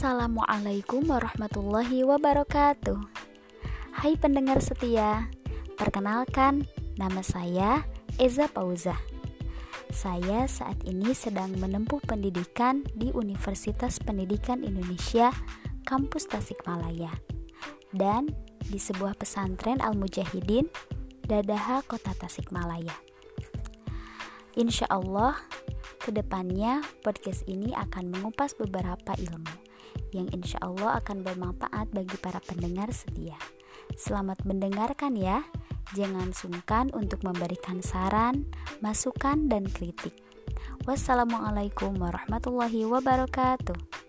Assalamualaikum warahmatullahi wabarakatuh. Hai pendengar setia, perkenalkan nama saya Eza Pauza. Saya saat ini sedang menempuh pendidikan di Universitas Pendidikan Indonesia, Kampus Tasikmalaya, dan di sebuah pesantren Al-Mujahidin, Dadaha, Kota Tasikmalaya. Insya Allah, ke depannya podcast ini akan mengupas beberapa ilmu yang insya Allah akan bermanfaat bagi para pendengar setia. Selamat mendengarkan ya. Jangan sungkan untuk memberikan saran, masukan, dan kritik. Wassalamualaikum warahmatullahi wabarakatuh.